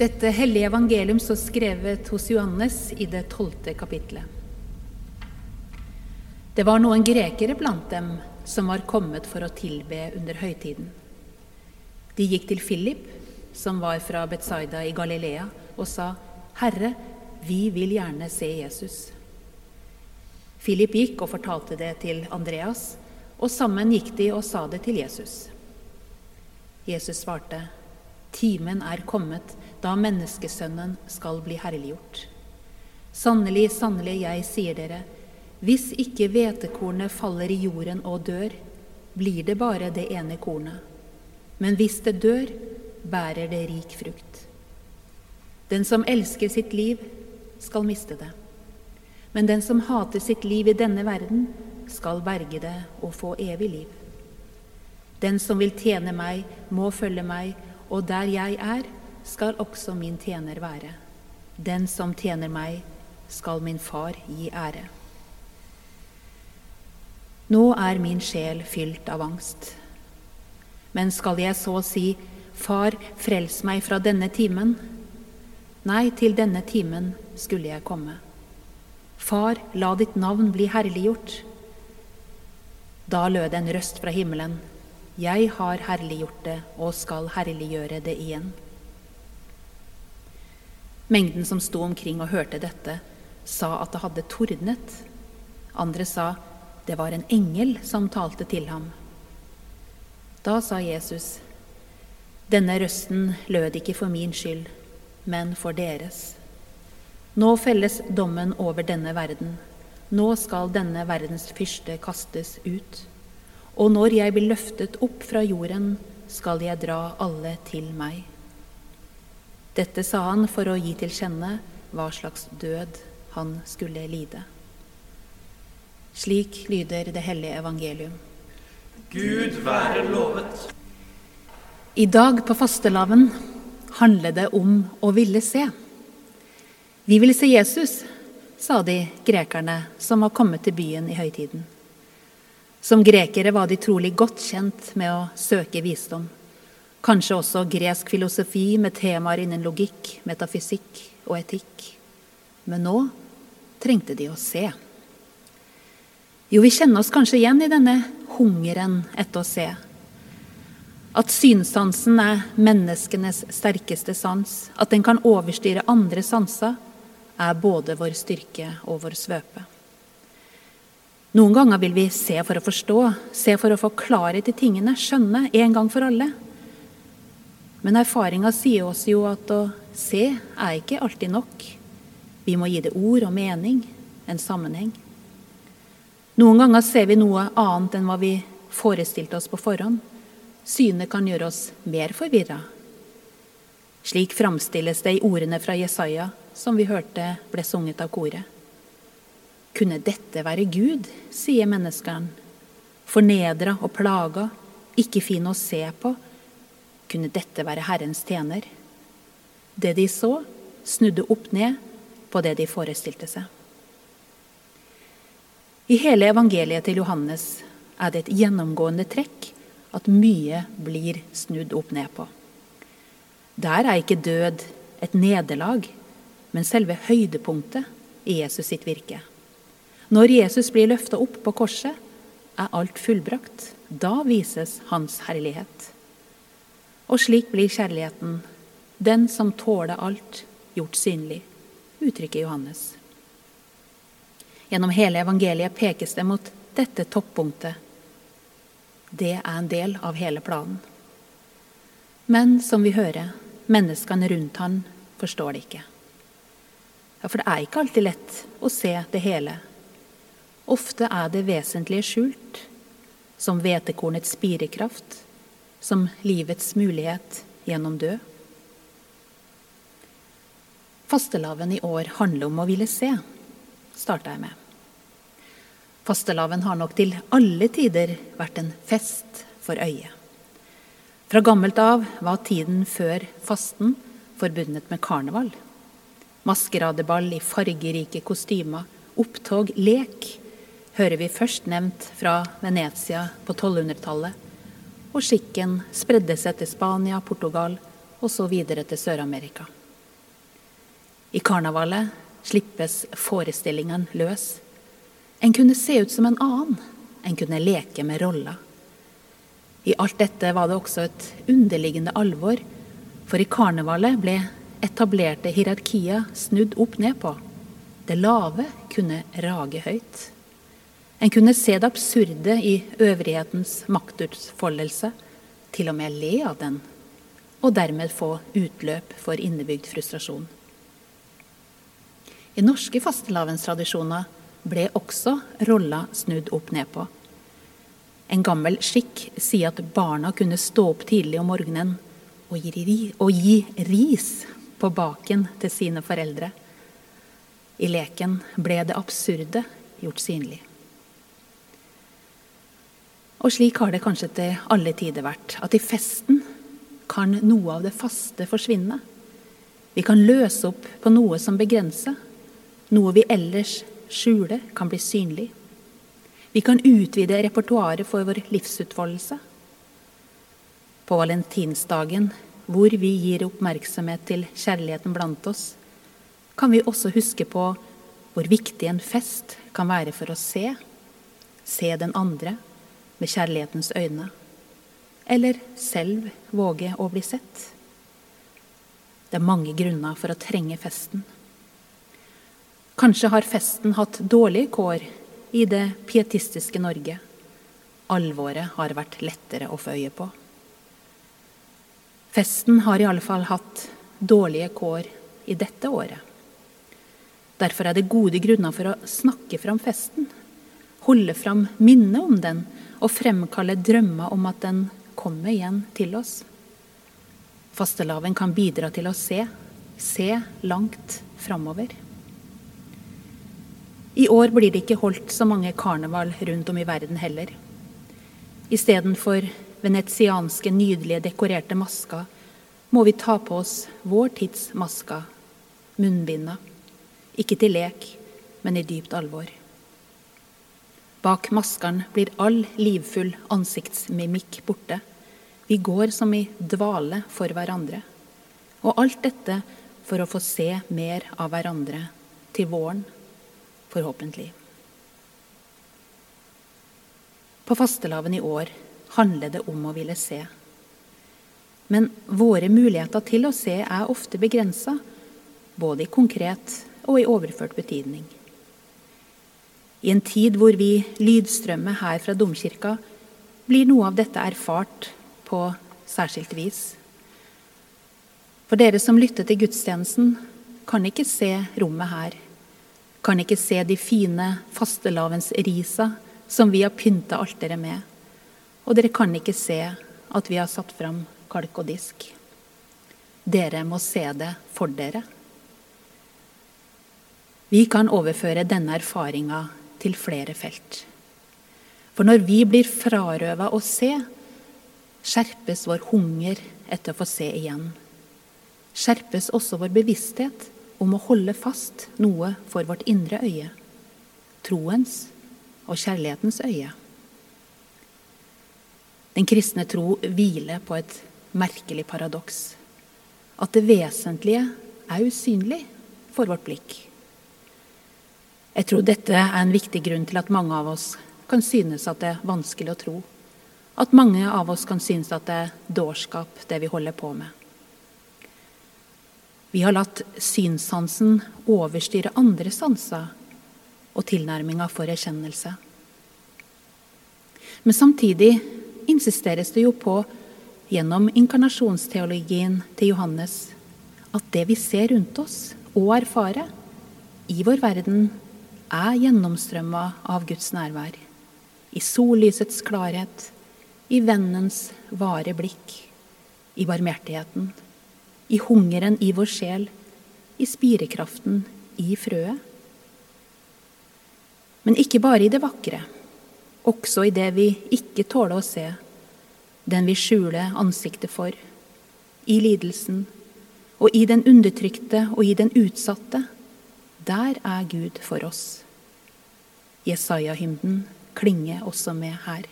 Dette hellige evangelium står skrevet hos Johannes i det tolvte kapitlet. Det var noen grekere blant dem som var kommet for å tilbe under høytiden. De gikk til Philip, som var fra Betzaida i Galilea, og sa, 'Herre, vi vil gjerne se Jesus.' Philip gikk og fortalte det til Andreas, og sammen gikk de og sa det til Jesus. Jesus svarte, 'Timen er kommet da menneskesønnen skal bli herliggjort. Sannelig, sannelig, jeg sier dere, hvis ikke hvetekornet faller i jorden og dør, blir det bare det ene kornet. Men hvis det dør, bærer det rik frukt. Den som elsker sitt liv, skal miste det. Men den som hater sitt liv i denne verden, skal berge det og få evig liv. Den som vil tjene meg, må følge meg, og der jeg er, skal også min tjener være. Den som tjener meg, skal min far gi ære. Nå er min sjel fylt av angst. Men skal jeg så si, Far, frels meg fra denne timen? Nei, til denne timen skulle jeg komme. Far, la ditt navn bli herliggjort. Da lød en røst fra himmelen. Jeg har herliggjort det og skal herliggjøre det igjen. Mengden som sto omkring og hørte dette, sa at det hadde tordnet. Andre sa det var en engel som talte til ham. Da sa Jesus, denne røsten lød ikke for min skyld, men for deres. Nå felles dommen over denne verden. Nå skal denne verdens fyrste kastes ut. Og når jeg blir løftet opp fra jorden, skal jeg dra alle til meg. Dette sa han for å gi til kjenne hva slags død han skulle lide. Slik lyder det hellige evangelium. Gud være lovet. I dag på fastelavn handler det om å ville se. Vi vil se Jesus, sa de grekerne som var kommet til byen i høytiden. Som grekere var de trolig godt kjent med å søke visdom. Kanskje også gresk filosofi med temaer innen logikk, metafysikk og etikk. Men nå trengte de å se. Jo, vi kjenner oss kanskje igjen i denne hungeren etter å se. At synssansen er menneskenes sterkeste sans, at den kan overstyre andre sanser, er både vår styrke og vår svøpe. Noen ganger vil vi se for å forstå, se for å få klarhet i tingene, skjønne en gang for alle. Men erfaringa sier oss jo at å se er ikke alltid nok. Vi må gi det ord og mening, en sammenheng. Noen ganger ser vi noe annet enn hva vi forestilte oss på forhånd. Synet kan gjøre oss mer forvirra. Slik framstilles det i ordene fra Jesaja, som vi hørte ble sunget av koret. Kunne dette være Gud, sier menneskene. Fornedra og plaga, ikke fin å se på, kunne dette være Herrens tjener? Det de så, snudde opp ned på det de forestilte seg. I hele evangeliet til Johannes er det et gjennomgående trekk at mye blir snudd opp ned på. Der er ikke død et nederlag, men selve høydepunktet i Jesus sitt virke. Når Jesus blir løfta opp på korset, er alt fullbrakt. Da vises hans herlighet. Og slik blir kjærligheten, den som tåler alt, gjort synlig, uttrykker Johannes. Gjennom hele evangeliet pekes det mot dette toppunktet. Det er en del av hele planen. Men som vi hører, menneskene rundt han forstår det ikke. Ja, For det er ikke alltid lett å se det hele. Ofte er det vesentlige skjult, som hvetekornets spirekraft, som livets mulighet gjennom død. Fastelavn i år handler om å ville se, starta jeg med. Fastelavn har nok til alle tider vært en fest for øyet. Fra gammelt av var tiden før fasten forbundet med karneval. Maskeradeball i fargerike kostymer, opptog, lek, hører vi først nevnt fra Venezia på 1200-tallet og skikken spredde seg til Spania, Portugal og så videre til Sør-Amerika. I karnevalet slippes forestillingen løs. En kunne se ut som en annen. En kunne leke med roller. I alt dette var det også et underliggende alvor, for i karnevalet ble etablerte hierarkier snudd opp ned på. Det lave kunne rage høyt. En kunne se det absurde i øvrighetens maktutfoldelse, til og med le av den, og dermed få utløp for innebygd frustrasjon. I norske fastelavnstradisjoner ble også rolla snudd opp ned på. En gammel skikk sier at barna kunne stå opp tidlig om morgenen og gi, og gi ris på baken til sine foreldre. I leken ble det absurde gjort synlig. Og slik har det kanskje til alle tider vært, at i festen kan noe av det faste forsvinne. Vi kan løse opp på noe som begrenser. Noe vi ellers skjuler, kan bli synlig. Vi kan utvide repertoaret for vår livsutfoldelse. På valentinsdagen, hvor vi gir oppmerksomhet til kjærligheten blant oss, kan vi også huske på hvor viktig en fest kan være for å se, se den andre med kjærlighetens øyne, eller selv våge å bli sett. Det er mange grunner for å trenge festen. Kanskje har festen hatt dårlige kår i det pietistiske Norge. Alvoret har vært lettere å få øye på. Festen har i alle fall hatt dårlige kår i dette året. Derfor er det gode grunner for å snakke fram festen, holde fram minnet om den og fremkalle drømmer om at den kommer igjen til oss. Fastelavn kan bidra til å se, se langt framover. I år blir det ikke holdt så mange karneval rundt om i verden heller. Istedenfor venetianske, nydelige, dekorerte masker må vi ta på oss vår tids masker, munnbinda. Ikke til lek, men i dypt alvor. Bak maskene blir all livfull ansiktsmimikk borte. Vi går som i dvale for hverandre. Og alt dette for å få se mer av hverandre til våren forhåpentlig. På fastelavn i år handler det om å ville se. Men våre muligheter til å se er ofte begrensa, både i konkret og i overført betydning. I en tid hvor vi lydstrømmer her fra domkirka, blir noe av dette erfart på særskilt vis. For dere som lytter til gudstjenesten, kan ikke se rommet her kan ikke se de fine fastelavnsrisa som vi har pynta alteret med. Og dere kan ikke se at vi har satt fram kalk og disk. Dere må se det for dere. Vi kan overføre denne erfaringa til flere felt. For når vi blir frarøva å se, skjerpes vår hunger etter å få se igjen. Skjerpes også vår bevissthet om å holde fast noe for vårt indre øye, troens og kjærlighetens øye. Den kristne tro hviler på et merkelig paradoks. At det vesentlige er usynlig for vårt blikk. Jeg tror dette er en viktig grunn til at mange av oss kan synes at det er vanskelig å tro. At mange av oss kan synes at det er dårskap, det vi holder på med. Vi har latt synssansen overstyre andre sanser og tilnærminga for erkjennelse. Men samtidig insisteres det jo på, gjennom inkarnasjonsteologien til Johannes, at det vi ser rundt oss og erfarer i vår verden, er gjennomstrømma av Guds nærvær. I sollysets klarhet, i vennens vare blikk, i barmhjertigheten i hungeren i vår sjel, i spirekraften i frøet. Men ikke bare i det vakre, også i det vi ikke tåler å se, den vi skjuler ansiktet for, i lidelsen, og i den undertrykte og i den utsatte. Der er Gud for oss. Jesaja-hymnen klinger også med her.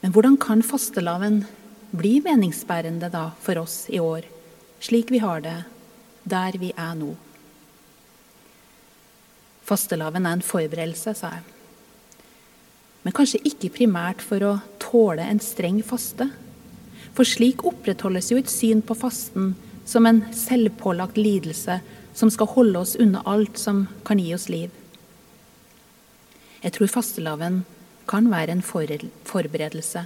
Men hvordan kan fastelavn bli meningsbærende da for oss i år, slik vi har det der vi er nå. Fastelavn er en forberedelse, sa jeg. Men kanskje ikke primært for å tåle en streng faste. For slik opprettholdes jo et syn på fasten som en selvpålagt lidelse som skal holde oss unna alt som kan gi oss liv. Jeg tror fastelavn kan være en forberedelse,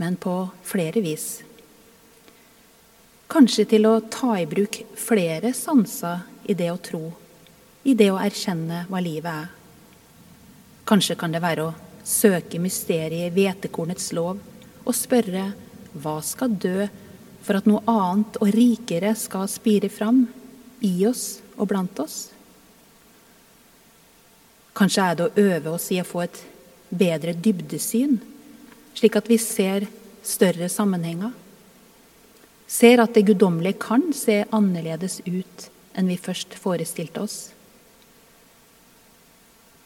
men på flere vis. Kanskje til å ta i bruk flere sanser i det å tro i det å erkjenne hva livet er. Kanskje kan det være å søke mysteriet i hvetekornets lov og spørre hva skal dø for at noe annet og rikere skal spire fram i oss og blant oss? Kanskje er det å øve oss i å få et bedre dybdesyn, slik at vi ser større sammenhenger. Ser at det guddommelige kan se annerledes ut enn vi først forestilte oss.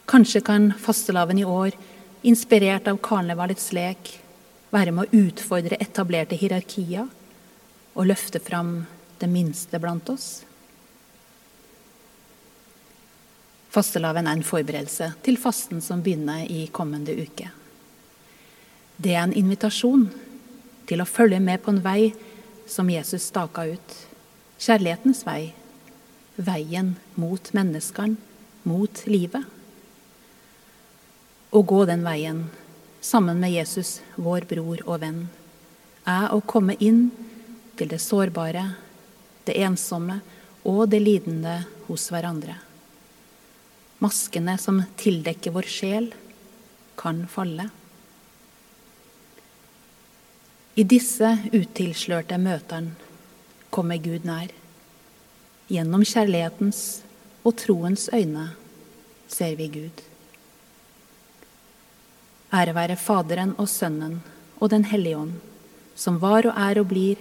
Kanskje kan fastelavn i år, inspirert av karnevalets lek, være med å utfordre etablerte hierarkier og løfte fram det minste blant oss. Fastelavn er en forberedelse til fasten som begynner i kommende uke. Det er en invitasjon til å følge med på en vei som Jesus staka ut. Kjærlighetens vei. Veien mot menneskene, mot livet. Å gå den veien sammen med Jesus, vår bror og venn, er å komme inn til det sårbare, det ensomme og det lidende hos hverandre. Maskene som tildekker vår sjel, kan falle. I disse utilslørte møtene kommer Gud nær. Gjennom kjærlighetens og troens øyne ser vi Gud. Ære være Faderen og Sønnen og Den hellige ånd, som var og er og blir